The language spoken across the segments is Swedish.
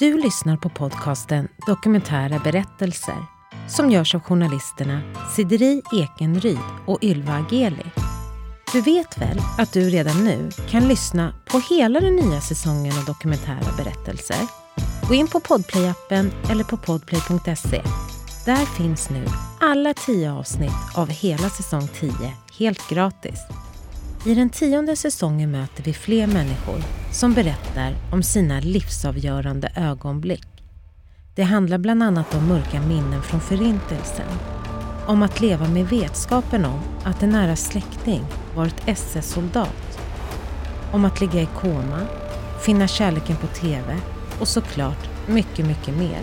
Du lyssnar på podcasten Dokumentära berättelser som görs av journalisterna Sideri Ekenryd och Ylva Ageli. Du vet väl att du redan nu kan lyssna på hela den nya säsongen av dokumentära berättelser? Gå in på Podplay-appen eller på podplay.se. Där finns nu alla tio avsnitt av hela säsong 10 helt gratis. I den tionde säsongen möter vi fler människor som berättar om sina livsavgörande ögonblick. Det handlar bland annat om mörka minnen från Förintelsen. Om att leva med vetskapen om att en nära släkting varit SS-soldat. Om att ligga i koma, finna kärleken på TV och såklart mycket, mycket mer.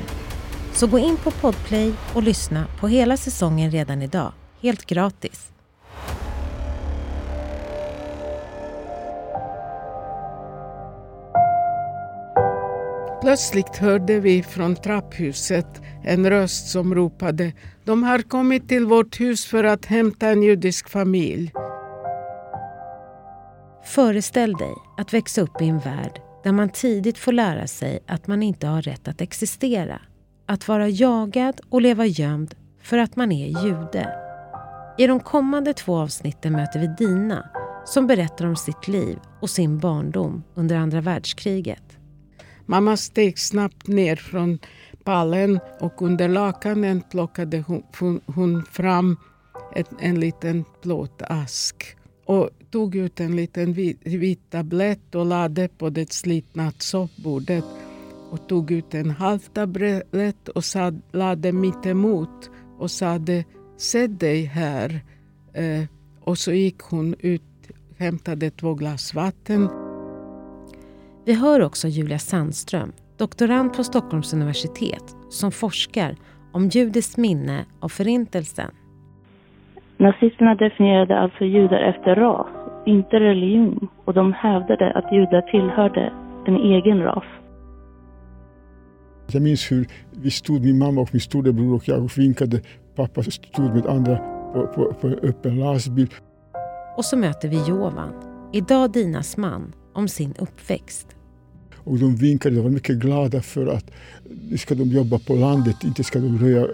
Så gå in på Podplay och lyssna på hela säsongen redan idag, helt gratis. Plötsligt hörde vi från trapphuset en röst som ropade De har kommit till vårt hus för att hämta en judisk familj. Föreställ dig att växa upp i en värld där man tidigt får lära sig att man inte har rätt att existera. Att vara jagad och leva gömd för att man är jude. I de kommande två avsnitten möter vi Dina som berättar om sitt liv och sin barndom under andra världskriget. Mamma steg snabbt ner från pallen och under lakanen plockade hon, hon fram ett, en liten plåtask och tog ut en liten vit, vit tablett och lade på det slitna soffbordet och tog ut en halv tablett och sad, lade mittemot och sade Sätt dig här. Eh, och så gick hon ut, hämtade två glas vatten vi hör också Julia Sandström, doktorand på Stockholms universitet som forskar om judiskt minne av Förintelsen. Nazisterna definierade alltså judar efter ras, inte religion och de hävdade att judar tillhörde en egen ras. Jag minns hur vi stod, min mamma och min storebror och jag och vinkade. Pappa stod med andra på, på, på en öppen lastbil. Och så möter vi Jovan, idag Dinas man, om sin uppväxt. Och de vinkade, de var mycket glada för att nu ska de jobba på landet, inte ska de röja,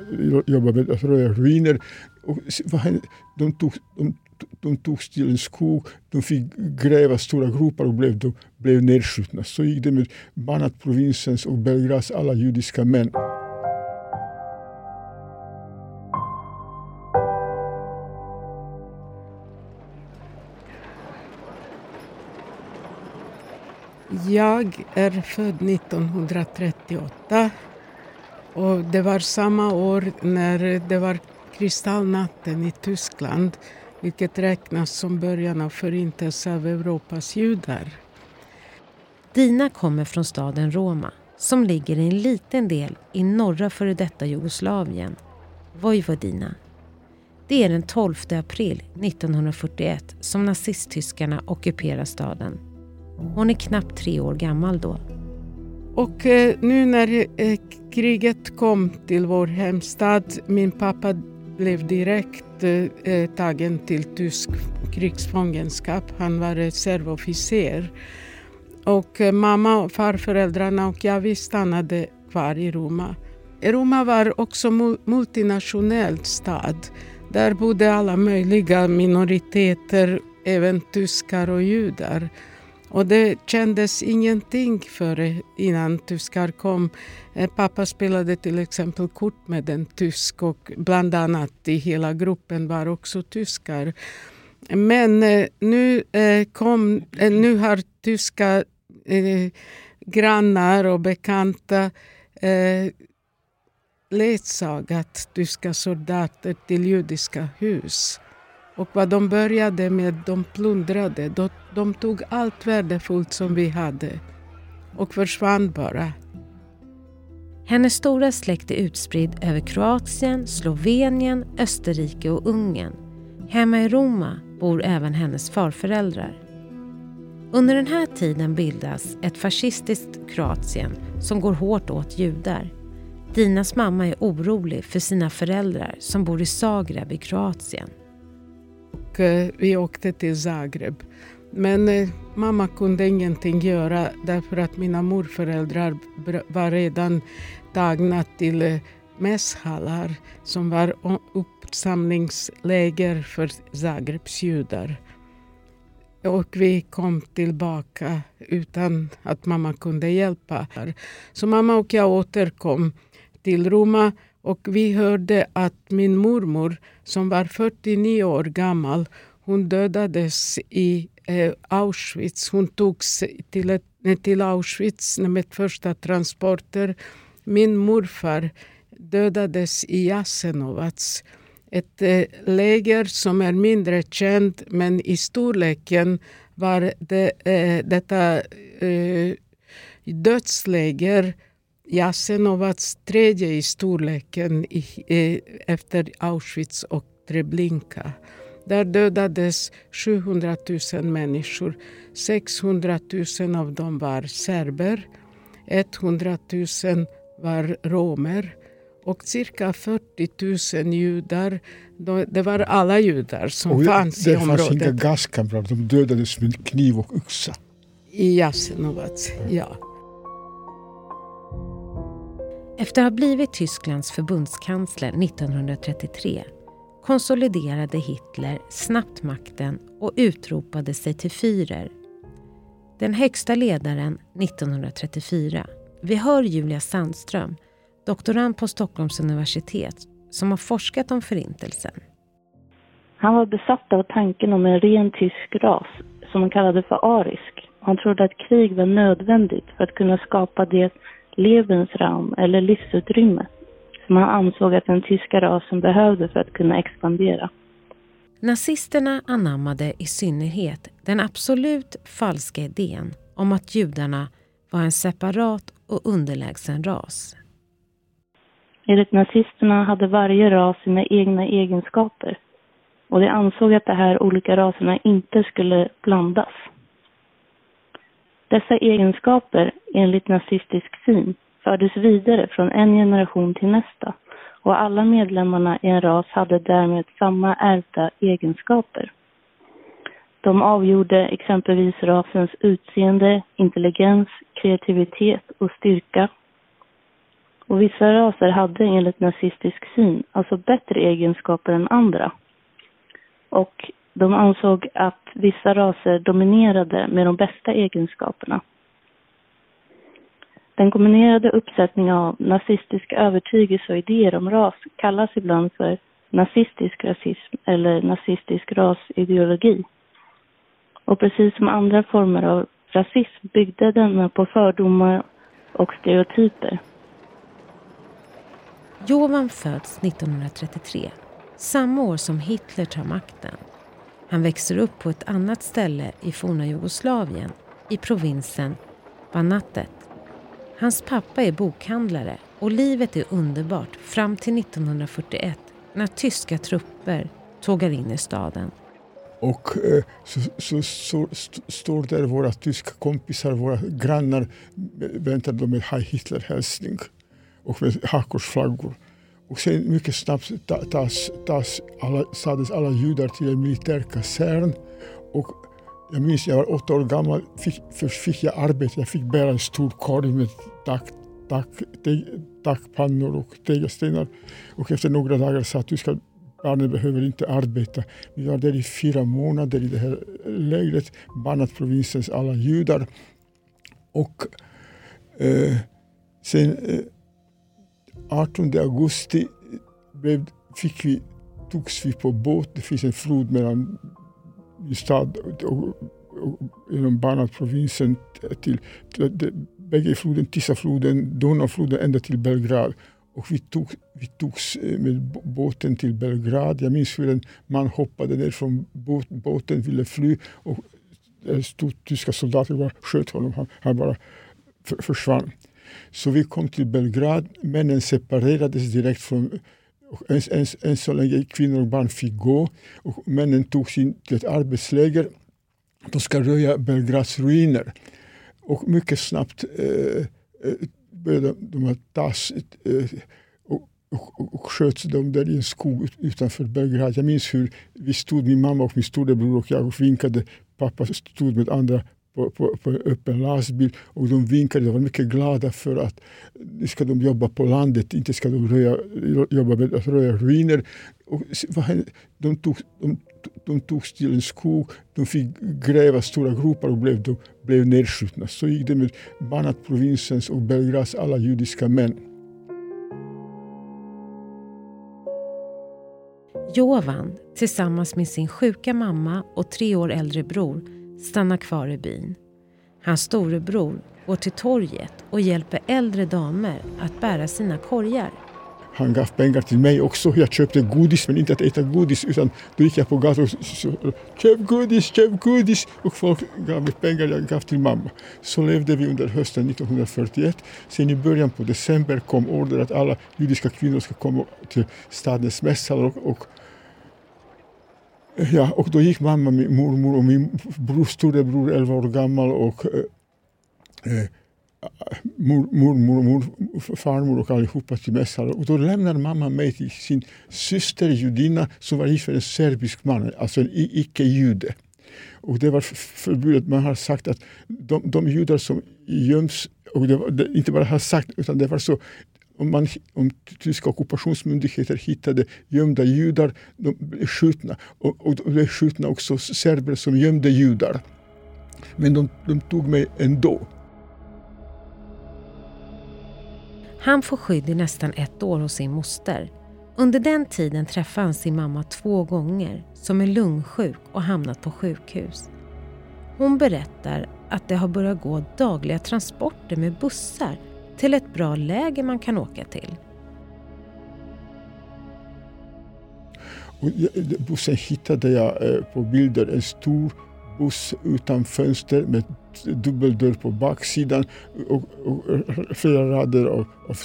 jobba med att röja ruiner. Och de, tog, de, de togs till en skog, de fick gräva stora gropar och blev, de blev nedskjutna. Så gick det med Banat-provinsens och Belgrads alla judiska män. Jag är född 1938 och det var samma år när det var kristallnatten i Tyskland vilket räknas som början av förintelsen av Europas judar. Dina kommer från staden Roma som ligger i en liten del i norra före detta Jugoslavien, Vojvodina. Det är den 12 april 1941 som nazisttyskarna ockuperar staden. Hon är knappt tre år gammal då. Och eh, nu när eh, kriget kom till vår hemstad, min pappa blev direkt eh, tagen till tysk krigsfångenskap. Han var reservofficer. Och mamma, farföräldrarna och jag vi stannade kvar i Roma. Roma var också multinationell stad. Där bodde alla möjliga minoriteter, även tyskar och judar. Och det kändes ingenting för innan tyskar kom. Eh, pappa spelade till exempel kort med en tysk och bland annat i hela gruppen var också tyskar. Men eh, nu, eh, kom, nu har tyska grannar och bekanta ledsagat tyska soldater till judiska hus. Och vad de började med, de plundrade. De, de tog allt värdefullt som vi hade och försvann bara. Hennes stora släkt är utspridd över Kroatien, Slovenien, Österrike och Ungern. Hemma i Roma bor även hennes farföräldrar. Under den här tiden bildas ett fascistiskt Kroatien som går hårt åt judar. Dinas mamma är orolig för sina föräldrar som bor i Zagreb i Kroatien och eh, vi åkte till Zagreb. Men eh, mamma kunde ingenting göra därför att mina morföräldrar var redan tagna till eh, mässhallar som var uppsamlingsläger för Zagrebs judar. Och vi kom tillbaka utan att mamma kunde hjälpa. Så mamma och jag återkom till Roma och vi hörde att min mormor som var 49 år gammal hon dödades i eh, Auschwitz. Hon togs till, ett, till Auschwitz med första transporter. Min morfar dödades i Jasenovac. Ett eh, läger som är mindre känt men i storleken var det, eh, detta eh, dödsläger Jasenovac tredje i storleken i, eh, efter Auschwitz och Treblinka. Där dödades 700 000 människor. 600 000 av dem var serber. 100 000 var romer och cirka 40 000 judar. Det var alla judar som och fanns i området. Det fanns inga gaskamrar, de dödades med kniv och yxa. I Jasenovac, ja. Efter att ha blivit Tysklands förbundskansler 1933 konsoliderade Hitler snabbt makten och utropade sig till Führer. Den högsta ledaren 1934. Vi hör Julia Sandström, doktorand på Stockholms universitet som har forskat om Förintelsen. Han var besatt av tanken om en ren tysk ras som han kallade för arisk. Han trodde att krig var nödvändigt för att kunna skapa det Lebensraum eller livsutrymme som han ansåg att den tyska rasen behövde för att kunna expandera. Nazisterna anammade i synnerhet den absolut falska idén om att judarna var en separat och underlägsen ras. Enligt nazisterna hade varje ras sina egna egenskaper och de ansåg att de här olika raserna inte skulle blandas. Dessa egenskaper, enligt nazistisk syn, fördes vidare från en generation till nästa och alla medlemmarna i en ras hade därmed samma ärvda egenskaper. De avgjorde exempelvis rasens utseende, intelligens, kreativitet och styrka. Och vissa raser hade enligt nazistisk syn alltså bättre egenskaper än andra. Och de ansåg att vissa raser dominerade med de bästa egenskaperna. Den kombinerade uppsättningen av nazistiska övertygelser och idéer om ras kallas ibland för nazistisk rasism eller nazistisk rasideologi. Och precis som andra former av rasism byggde denna på fördomar och stereotyper. Jovan föds 1933, samma år som Hitler tar makten. Han växer upp på ett annat ställe i forna Jugoslavien, i provinsen Banatet. Hans pappa är bokhandlare och livet är underbart fram till 1941 när tyska trupper tågar in i staden. Och eh, så, så, så står där våra tyska kompisar, våra grannar, eh, väntar de med Heil Hitler-hälsning och med hakkorsflaggor. Och sen mycket snabbt tas, tas alla, sades alla judar till en militärkasern. Och jag minns jag var åtta år gammal, fick, först fick jag arbete. Jag fick bära en stor korg med tack, tack, tackpannor och tegelstenar. Och efter några dagar sa att barnen behöver inte arbeta. Vi var där i fyra månader i det här lägret, Banat-provinsens alla judar. Och eh, sen eh, 18 augusti blev, fick vi, togs vi på båt. Det finns en flod mellan stad och, och, genom Banat-provinsen till, till, bägge floden, Tisafloden, Donaufloden ända till Belgrad. Och vi, tog, vi togs eh, med båten till Belgrad. Jag minns hur en man hoppade ner från båt, båten, ville fly och eh, stod tyska soldater och sköt honom. Han, han bara försvann. Så vi kom till Belgrad. Männen separerades direkt från än, än, än så länge kvinnor och barn fick gå. Och männen togs in till ett arbetsläger. De ska röja Belgrads ruiner. Och mycket snabbt eh, eh började de tas eh, och, och, och sköts de där i en skog utanför Belgrad. Jag minns hur vi stod, min mamma och min storebror och jag och vinkade pappa stod med andra på, på, på en öppen lastbil och de vinkade. De var mycket glada för att nu ska de jobba på landet, inte ska de röja, jobba med att röja ruiner. Och, de, tog, de, de togs till en skog, de fick gräva stora gropar och blev, de blev nedskjutna. Så gick det med Banat-provinsens och Belgrads alla judiska män. Jovan, tillsammans med sin sjuka mamma och tre år äldre bror, stannar kvar i byn. Hans storebror går till torget och hjälper äldre damer att bära sina korgar. Han gav pengar till mig också. Jag köpte godis, men inte att äta godis utan då gick jag på gatan och sa köp godis, köp godis. Och folk gav mig pengar jag gav till mamma. Så levde vi under hösten 1941. Sen i början på december kom order att alla judiska kvinnor ska komma till stadens mässor. och, och Ja, och då gick mamma, min mormor och min bror, storebror, 11 år gammal och eh, eh mormor, mor, mor, farmor och allihopa till mässan. Och då lämnar mamma mig till sin syster judinna som var gift med en serbisk man, alltså en icke-jude. Och det var förbjudet. Man har sagt att de, de judar som göms, och det, var, det inte bara har sagt, utan det var så om, man, om tyska ockupationsmyndigheter hittade gömda judar, de blev skjutna. Och, och de blev skjutna också serber som gömde judar. Men de, de tog mig ändå. Han får skydd i nästan ett år hos sin moster. Under den tiden träffar han sin mamma två gånger som är lungsjuk och hamnat på sjukhus. Hon berättar att det har börjat gå dagliga transporter med bussar till ett bra läger man kan åka till. Och bussen hittade jag eh, på bilder, en stor buss utan fönster med dubbeldörr på baksidan och, och flera rader av, av,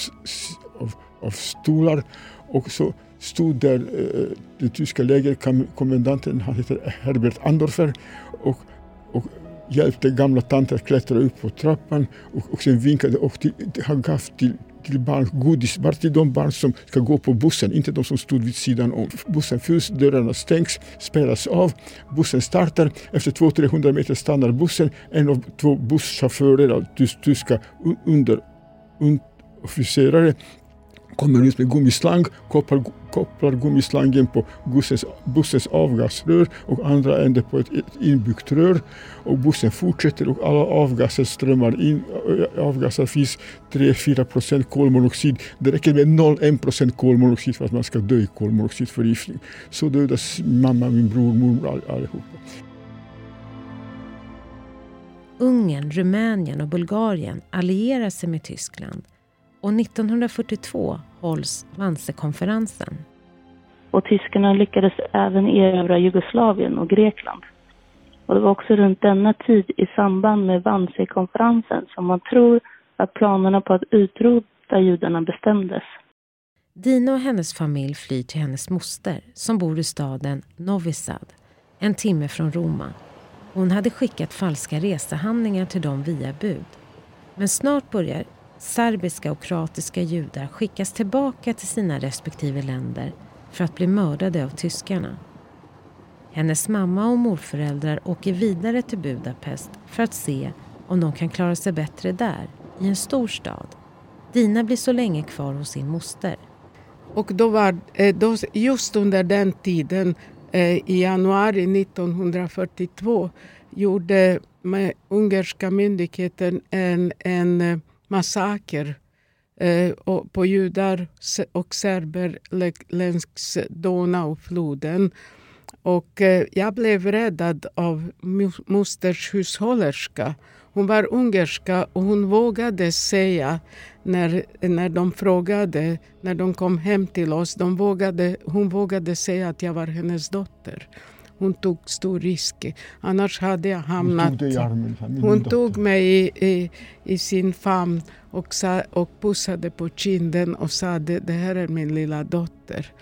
av, av, stolar. Och så stod där eh, eh den tyska lägerkommendanten, han heter Herbert Andorfer, och hjälpte gamla tanter att klättra upp på trappan och, och sen vinkade och till, han gav till, till barn godis, bara till de barn som ska gå på bussen, inte de som stod vid sidan om. Bussen fylls, dörrarna stängs, spelas av, bussen startar. Efter 200-300 meter stannar bussen. En av två busschaufförer, tyska under, officerare kommer ut med gummislang, kopplar, kopplar gummislangen på bussens, bussens avgasrör och andra änden på ett, ett inbyggt rör. Och bussen fortsätter och alla avgaser strömmar in. Avgaser finns 3-4 procent kolmonoxid. Det räcker med 0,1 procent kolmonoxid för att man ska dö i kolmonoxidförgiftning. Så dödas mamma, min bror, mormor, all, allihopa. Ungern, Rumänien och Bulgarien allierar sig med Tyskland och 1942 hålls Wannsee-konferensen. Och tyskarna lyckades även erövra Jugoslavien och Grekland. Och det var också runt denna tid i samband med Wannsee-konferensen som man tror att planerna på att utrota judarna bestämdes. Dina och hennes familj flyr till hennes moster som bor i staden Novi Sad, en timme från Roma. Hon hade skickat falska resehandlingar till dem via bud. Men snart börjar serbiska och kroatiska judar skickas tillbaka till sina respektive länder för att bli mördade av tyskarna. Hennes mamma och morföräldrar åker vidare till Budapest för att se om de kan klara sig bättre där, i en stor stad. Dina blir så länge kvar hos sin moster. Och då var, eh, då, just under den tiden, eh, i januari 1942, gjorde ungerska myndigheten en, en eh, massaker eh, på judar och serber längs Donaufloden. Och eh, jag blev räddad av mosters hushållerska. Hon var ungerska och hon vågade säga när, när de frågade, när de kom hem till oss, de vågade, hon vågade säga att jag var hennes dotter. Hon tog stor risk. Annars hade jag hamnat... Hon tog, armen, hon tog mig i, i, i, sin famn och, sa, och pussade på kinden och sa det, det här är min lilla dotter.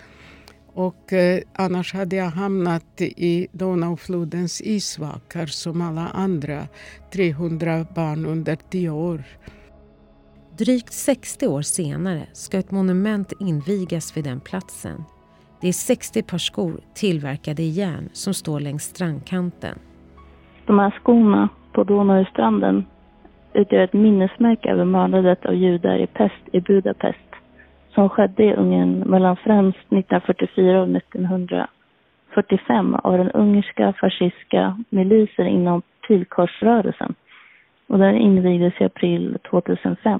Och eh, annars hade jag hamnat i Donauflodens isvakar som alla andra 300 barn under 10 år. Drygt 60 år senare ska ett monument invigas vid den platsen det är 60 par skor tillverkade i järn som står längs strandkanten. De här skorna på Donaustranden utgör ett minnesmärke över mördandet av judar i pest i Budapest som skedde i Ungern mellan främst 1944 och 1945 av den ungerska fascistiska milisen inom Pilkorsrörelsen och den invigdes i april 2005.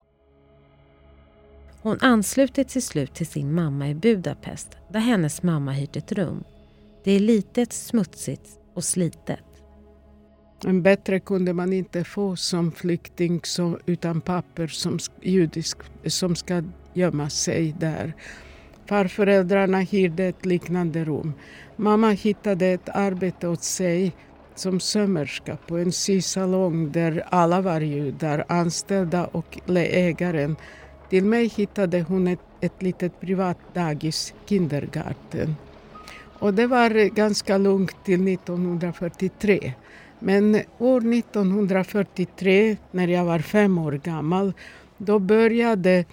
Hon ansluter till slut till sin mamma i Budapest där hennes mamma hyrt ett rum. Det är litet, smutsigt och slitet. En bättre kunde man inte få som flykting som, utan papper som judisk som ska gömma sig där. Farföräldrarna hyrde ett liknande rum. Mamma hittade ett arbete åt sig som sömmerska på en sysalong där alla var judar, anställda och ägaren. Till mig hittade hon ett, ett litet privat dagis, Kindergarten. Och det var ganska lugnt till 1943. Men år 1943, när jag var fem år gammal, då började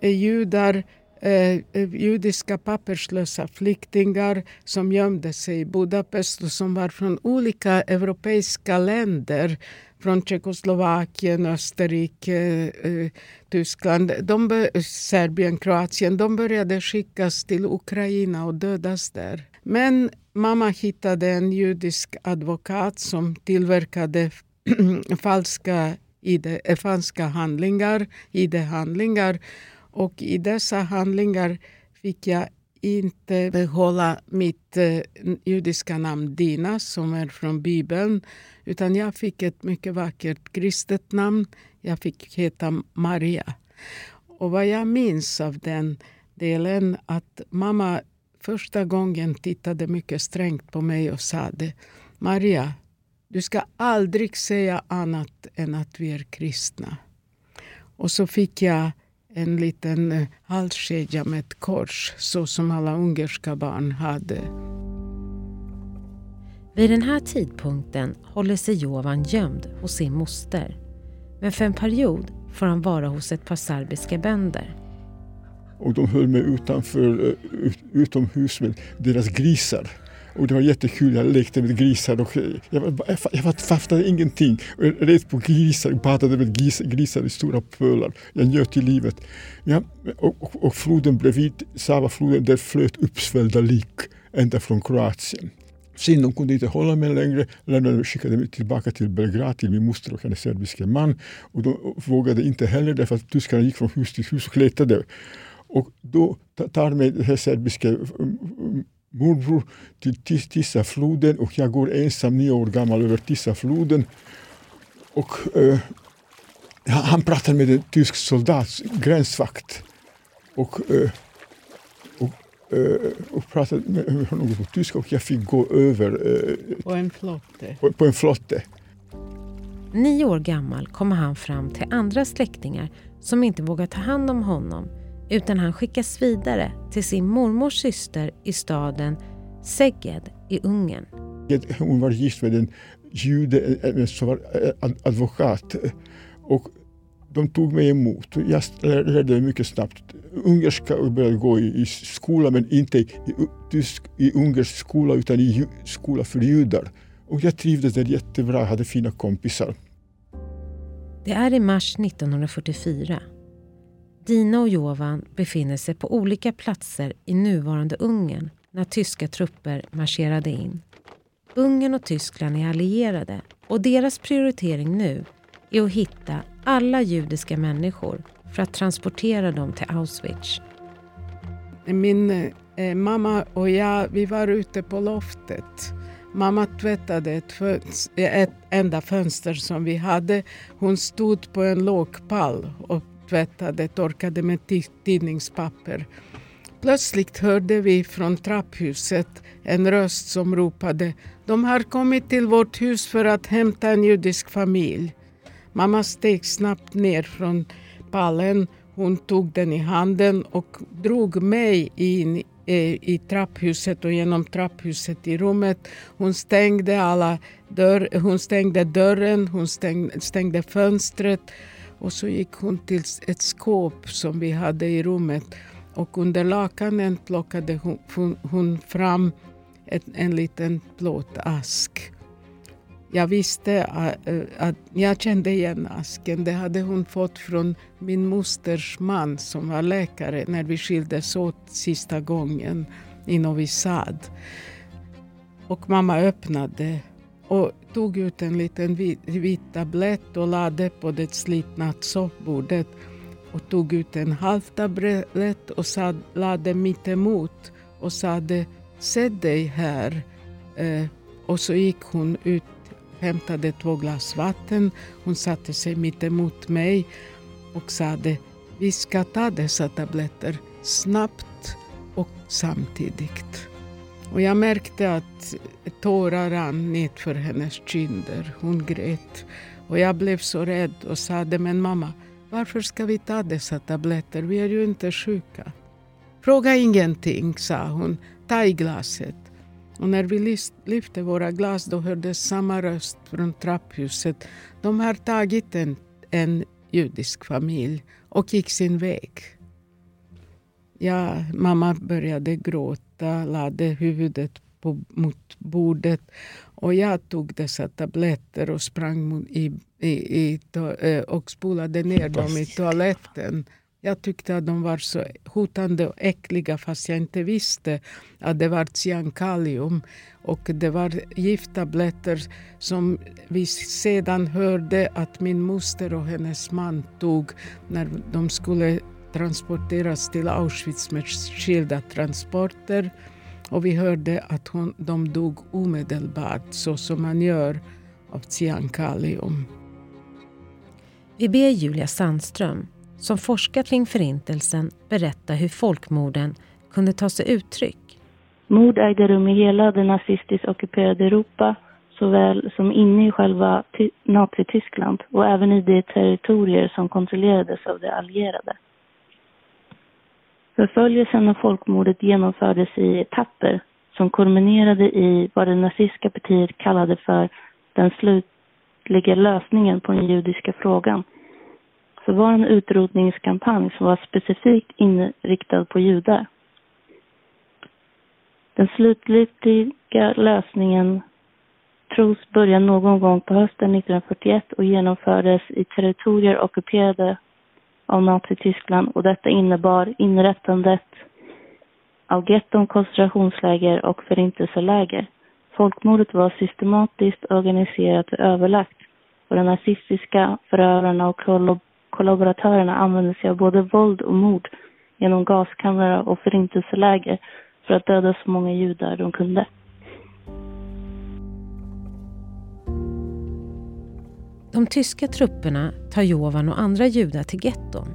eh, judar eh, eh, judiska papperslösa flyktingar som gömde sig i Budapest och som var från olika europeiska länder från Tjeckoslovakien, Österrike, eh, Tyskland, de Serbien, Kroatien. De började skickas till Ukraina och dödas där. Men mamma hittade en judisk advokat som tillverkade falska, ID, eh, falska handlingar, ID-handlingar. Och i dessa handlingar fick jag inte behålla mitt eh, judiska namn Dina som är från Bibeln. Utan jag fick ett mycket vackert kristet namn. Jag fick heta Maria. Och vad jag minns av den delen att mamma första gången tittade mycket strängt på mig och sa. Maria, du ska aldrig säga annat än att vi är kristna. Och så fick jag en liten eh, halskedja med ett kors, så som alla ungerska barn hade. Vid den här tidpunkten håller sig Jovan gömd hos sin moster. Men för en period får han vara hos ett par serbiska bönder. Och de höll mig utanför, eh, utomhus med deras grisar. Och det var jättekul, jag lekte med grisar och jag, jag, jag fattade ingenting. Jag red på grisar, badade med grisar, grisar i stora pölar. Jag njöt i livet. Ja, och, och, och floden bredvid, Sava-floden, där flöt uppsvällda lik ända från Kroatien. Sen de kunde inte hålla mig längre, lämnade skickade mig tillbaka till Belgrad till min moster och hennes serbiska man. Och de vågade inte heller därför att tyskarna gick från hus till hus och letade. Och då tar mig den här serbiska mm, mm, morbror till Tissafloden och jag går ensam nio år gammal över Tissafloden. Och uh, han pratar med en tysk soldat, gränsvakt. Och, uh, och, uh, och pratade med honom på tyska och jag fick gå över på en flotte. På, på en flotte. Nio år gammal kommer han fram till andra släktingar som inte vågar ta hand om honom utan han skickas vidare till sin mormors syster i staden Szeged i Ungern. Hon var gift med en jude som var advokat. Och de tog mig emot. Jag lärde mig mycket snabbt ungerska och började gå i, skola, men inte i, tysk, i ungersk skola utan i skola för judar. Och jag trivdes där jättebra, hade fina kompisar. Det är i mars 1944 dina och Jovan befinner sig på olika platser i nuvarande Ungern när tyska trupper marscherade in. Ungern och Tyskland är allierade och deras prioritering nu är att hitta alla judiska människor för att transportera dem till Auschwitz. Min eh, mamma och jag vi var ute på loftet. Mamma tvättade ett, ett enda fönster som vi hade. Hon stod på en låg pall och tvättade, torkade med tidningspapper. Plötsligt hörde vi från trapphuset en röst som ropade De har kommit till vårt hus för att hämta en judisk familj. Mamma steg snabbt ner från pallen. Hon tog den i handen och drog mig in eh, i trapphuset och genom trapphuset i rummet. Hon stängde, alla dörr, hon stängde dörren, hon stängde, stängde fönstret och så gick hon till ett skåp som vi hade i rummet och under lakanen plockade hon, hon fram ett, en liten plåtask. Jag visste att, att, jag kände igen asken. Det hade hon fått från min mosters man som var läkare när vi skildes åt sista gången i Novi Sad. Och mamma öppnade och tog ut en liten vit, vit tablett och lade på det slitna soffbordet och tog ut en halv tablett och sad, lade mitt emot och sade Sätt dig här. Eh, och så gick hon ut, hämtade två glas vatten. Hon satte sig mitt emot mig och sade Vi ska ta dessa tabletter snabbt och samtidigt. Och jag märkte att tårar rann nedför hennes kinder. Hon grät. Och jag blev så rädd och sade, men mamma, varför ska vi ta dessa tabletter? Vi är ju inte sjuka. Fråga ingenting, sa hon. Ta i glaset. Och när vi lyfte våra glas då hördes samma röst från trapphuset. De har tagit en, en judisk familj och gick sin väg. Ja, mamma började gråta, lade huvudet på, mot bordet och jag tog dessa tabletter och sprang i, i, i eh, och spolade ner dem i toaletten. Jag tyckte att de var så hotande och äckliga fast jag inte visste att det var cyankalium. Och det var gifttabletter som vi sedan hörde att min moster och hennes man tog när de skulle transporteras till Auschwitz med skilda transporter. Och vi hörde att hon, de dog omedelbart, så som man gör av cyankalium. Vi ber Julia Sandström, som forskat kring Förintelsen, berätta hur folkmorden kunde ta sig uttryck. Mord ägde rum i hela det nazistiskt ockuperade Europa såväl som inne i själva Nazityskland och även i de territorier som kontrollerades av de allierade. Förföljelsen och folkmordet genomfördes i etapper som kulminerade i vad det nazistiska partiet kallade för den slutliga lösningen på den judiska frågan. Så var en utrotningskampanj som var specifikt inriktad på judar. Den slutliga lösningen tros börja någon gång på hösten 1941 och genomfördes i territorier ockuperade av Nazityskland och detta innebar inrättandet av getton, koncentrationsläger och förintelseläger. Folkmordet var systematiskt organiserat och överlagt och de nazistiska förövarna och kollaboratörerna använde sig av både våld och mord genom gaskamrar och förintelseläger för att döda så många judar de kunde. De tyska trupperna tar Jovan och andra judar till getton.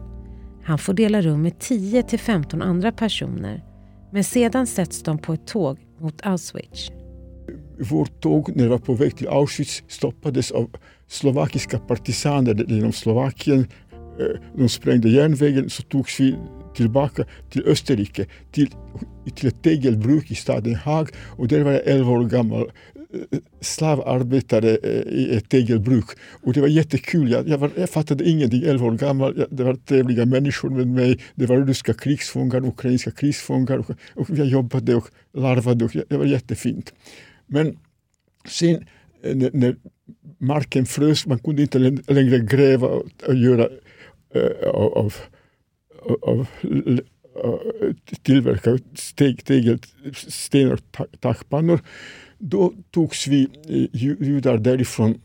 Han får dela rum med 10 till 15 andra personer. Men sedan sätts de på ett tåg mot Auschwitz. Vårt tåg när det var på väg till Auschwitz stoppades av slovakiska partisaner genom Slovakien. Eh, De sprängde järnvägen så togs vi tillbaka till Österrike, till, till ett tegelbruk i staden Haag och där var jag 11 år gammal eh, slavarbetare eh, i ett tegelbruk. Och det var jättekul. Jag, jag, var, jag fattade ingenting, 11 år gammal. Det var trevliga människor med mig. Det var ryska krigsfångar, ukrainska krigsfångar. Och, och jag jobbade och larvade. Och det var jättefint. Men sen när, när marken frös, man kunde inte längre gräva och, och göra Eh, av, av, av eh, tillverka steg, tegel, sten och takpannor. Då togs vi eh, judar därifrån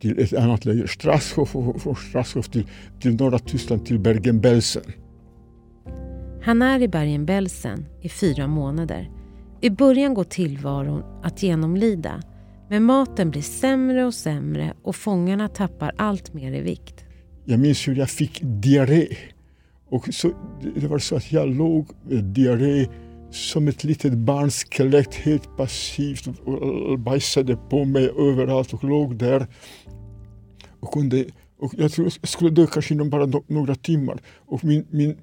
till ett annat läger, Strasshof, och från Strasshof till, till norra Tyskland, till Bergen-Belsen. Han är i Bergen-Belsen i fyra månader. I början går tillvaron att genomlida, men maten blir sämre och sämre och fångarna tappar allt mer i vikt. Jag minns hur jag fick diarré Och så, det var så att jag låg med diarré som ett litet barns skelett helt passivt och bajsade på mig överallt och låg där. Och, kunde, och jag tror jag skulle dö kanske inom bara no några timmar. Och min, min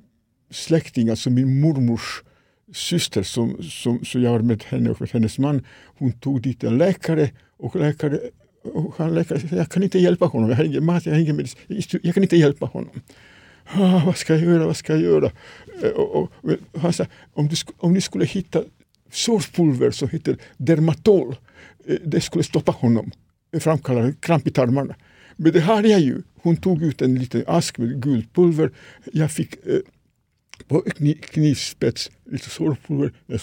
släkting, alltså min mormors syster, som, som, så jag var med henne och med hennes man, hon tog dit en läkare och läkare och han läkare jag kan inte hjälpa honom, jag har ingen mat, jag har ingen medicin, jag kan inte hjälpa honom. Ah, vad ska jag göra, vad ska jag göra? Eh, och, och, och han sa, om du, om ni skulle hitta sårpulver som heter Dermatol, eh, det skulle stoppa honom, framkalla kramp i tarmarna. Men det har jag ju. Hon tog ut en liten ask med gult pulver. Jag fick eh, på knivspets lite sårpulver. Jag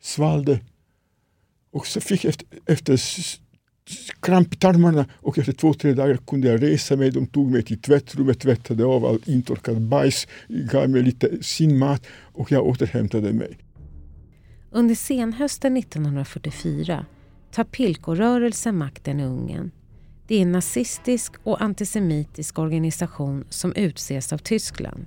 svalde. Och så fick jag efter, efter kramp i tarmarna och efter två, tre dagar kunde jag resa mig. De tog mig till tvättrummet, tvättade av all intorkad bajs, gav mig lite sin mat och jag återhämtade mig. Under senhösten 1944 tar Pilkorörelsen makten i Ungern. Det är en nazistisk och antisemitisk organisation som utses av Tyskland.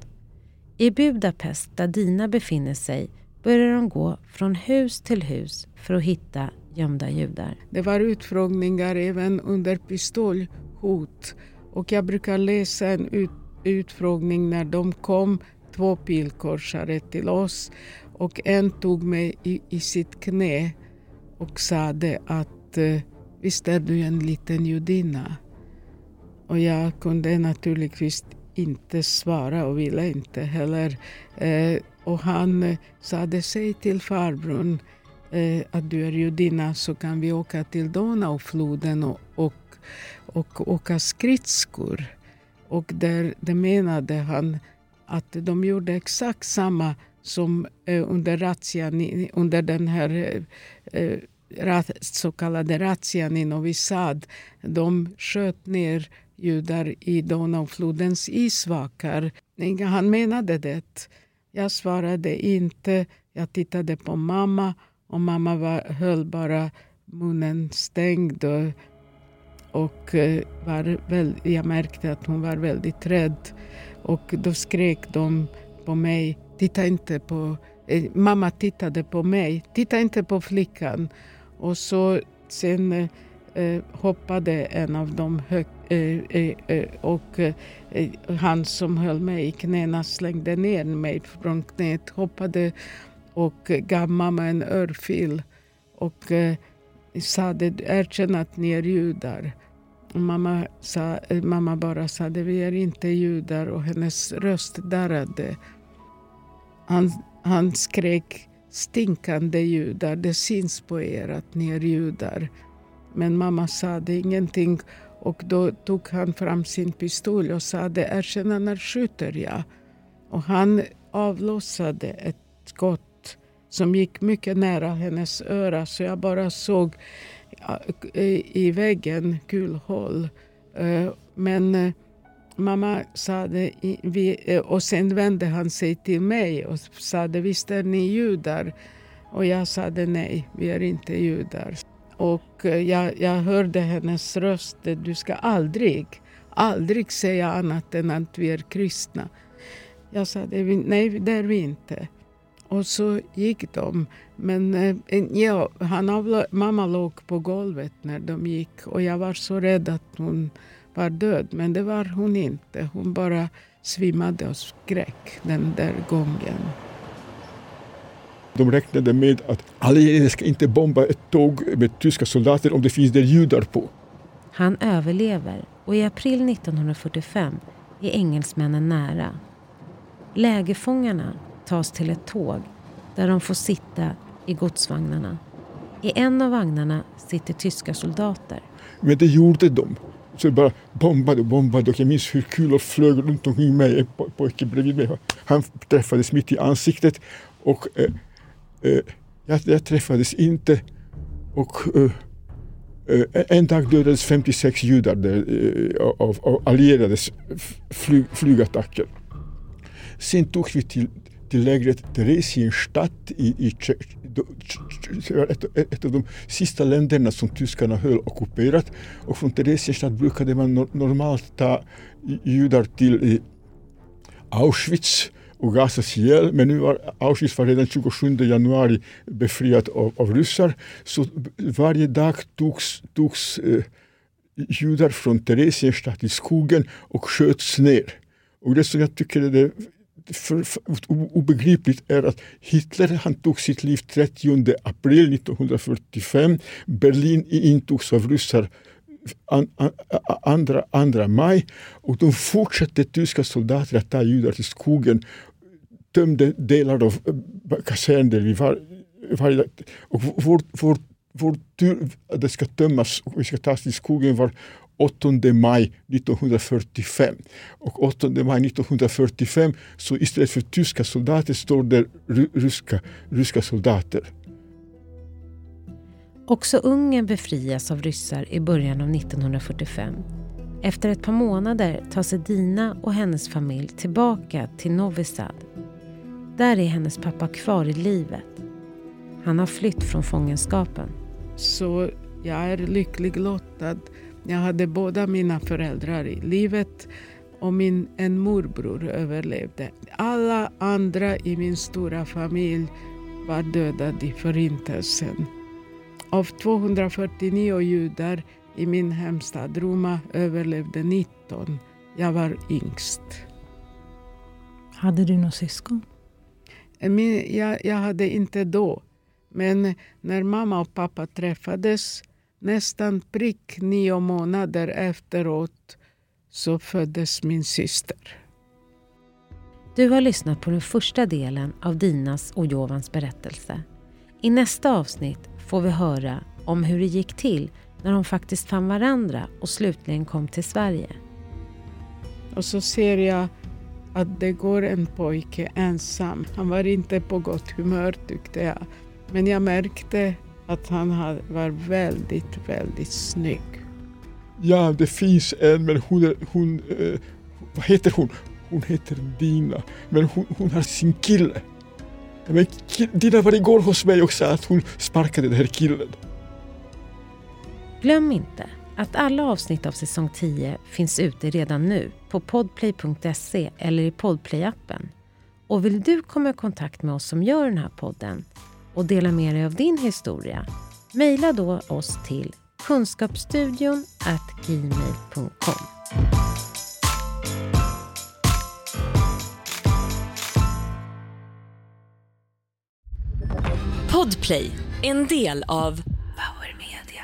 I Budapest, där Dina befinner sig, börjar de gå från hus till hus för att hitta gömda judar. Det var utfrågningar även under pistolhot och jag brukar läsa en ut, utfrågning när de kom, två pilkorsare till oss och en tog mig i, i sitt knä och sade att eh, visst är du en liten judinna? Och jag kunde naturligtvis inte svara och ville inte heller. Eh, och han eh, sade säg till farbrorn eh, att du är judinna så kan vi åka till Donaufloden och, och, och åka skridskor. Och där, det menade han att de gjorde exakt samma som eh, under razzian, under den här eh, eh rat, så kallade razzian i Novi Sad. De sköt ner judar i Donauflodens isvakar. Han menade det. Jag svarade inte. Jag tittade på mamma och mamma var, höll bara munnen stängd. Och, och eh, var väl, jag märkte att hon var väldigt rädd. Och då skrek de på mig. Titta inte på... Eh, mamma tittade på mig. Titta inte på flickan. Och så sen eh, hoppade en av dem högt eh, eh, eh, och eh, han som höll mig i knäna slängde ner mig från knät, hoppade och gav mamma en örfil och eh, sade erkänn att ni är judar. Och mamma, sa, eh, mamma bara sa att vi är inte judar och hennes röst darrade. Han, han skrek stinkande judar, det syns på er att ni är judar. Men mamma sa ingenting och då tog han fram sin pistol och sa erkänn när skjuter jag. Och han avlossade ett skott som gick mycket nära hennes öra så jag bara såg i väggen kulhål. Eh, men eh, mamma sa det, eh, och sen vände han sig till mig och sa visst är ni judar? Och jag sa nej, vi är inte judar. Och jag, jag hörde hennes röst, du ska aldrig, aldrig säga annat än att vi är kristna. Jag sa nej, det är vi inte. Och så gick de. Men eh, ja, han avla, mamma låg på golvet när de gick och jag var så rädd att hon var död. Men det var hon inte. Hon bara svimmade och skrek den där gången. De räknade med att allierade ska inte bomba ett tåg med tyska soldater om det finns där judar på. Han överlever och i april 1945 är engelsmännen nära. Lägerfångarna tas till ett tåg där de får sitta i godsvagnarna. I en av vagnarna sitter tyska soldater. Men det gjorde de. Så bara bombade och bombade och jag minns hur kulor flög runt omkring mig. En pojke bredvid mig. Han träffades mitt i ansiktet och eh, eh, jag, jag, träffades inte. Och eh, eh en dag dödades 56 judar där, eh, av, av allierades flyg, flygattacker. Sen tog vi till lägret Theresienstadt i, i ett, ett av de sista länderna som tyskarna höll ockuperat. Och från Theresienstadt brukade man no, normalt ta judar till Auschwitz och gasas ihjäl. Men nu var Auschwitz var redan 27 januari befriat av, av ryssar. Så varje dag togs, togs eh, judar från Theresienstadt i skogen och sköts ner. Och det som jag tycker är det för, för, obegripligt är att Hitler han tog sitt liv 30 april 1945. Berlin intogs av ryssar an, an, andra, andra maj och de fortsatte tyska soldater att ta judar till skogen tömde delar av eh, kaserner vid var, varje och vår, vår, vår tur att det ska tömmas och vi ska tas till skogen var 8 maj 1945. Och 8 maj 1945 så istället för tyska soldater står det ryska, ryska soldater. Också Ungern befrias av ryssar i början av 1945. Efter ett par månader tar sig Dina och hennes familj tillbaka till Novi Sad. Där är hennes pappa kvar i livet. Han har flytt från fångenskapen. Så jag är lycklig lottad jag hade båda mina föräldrar i livet och min, en morbror överlevde. Alla andra i min stora familj var dödade i Förintelsen. Av 249 judar i min hemstad Roma överlevde 19. Jag var yngst. Hade du några syskon? Jag, jag hade inte då. Men när mamma och pappa träffades Nästan prick nio månader efteråt så föddes min syster. Du har lyssnat på den första delen av Dinas och Jovans berättelse. I nästa avsnitt får vi höra om hur det gick till när de faktiskt fann varandra och slutligen kom till Sverige. Och så ser jag att det går en pojke ensam. Han var inte på gott humör tyckte jag. Men jag märkte att han var väldigt, väldigt snygg. Ja, det finns en, men hon, är, hon eh, vad heter hon? Hon heter Dina, men hon, hon har sin kille. Men Dina var igår hos mig och sa att hon sparkade den här killen. Glöm inte att alla avsnitt av säsong 10 finns ute redan nu på podplay.se eller i Podplay-appen. Och vill du komma i kontakt med oss som gör den här podden och dela med dig av din historia, mejla då oss till kunskapsstudion gmail.com. Podplay, en del av Power Media.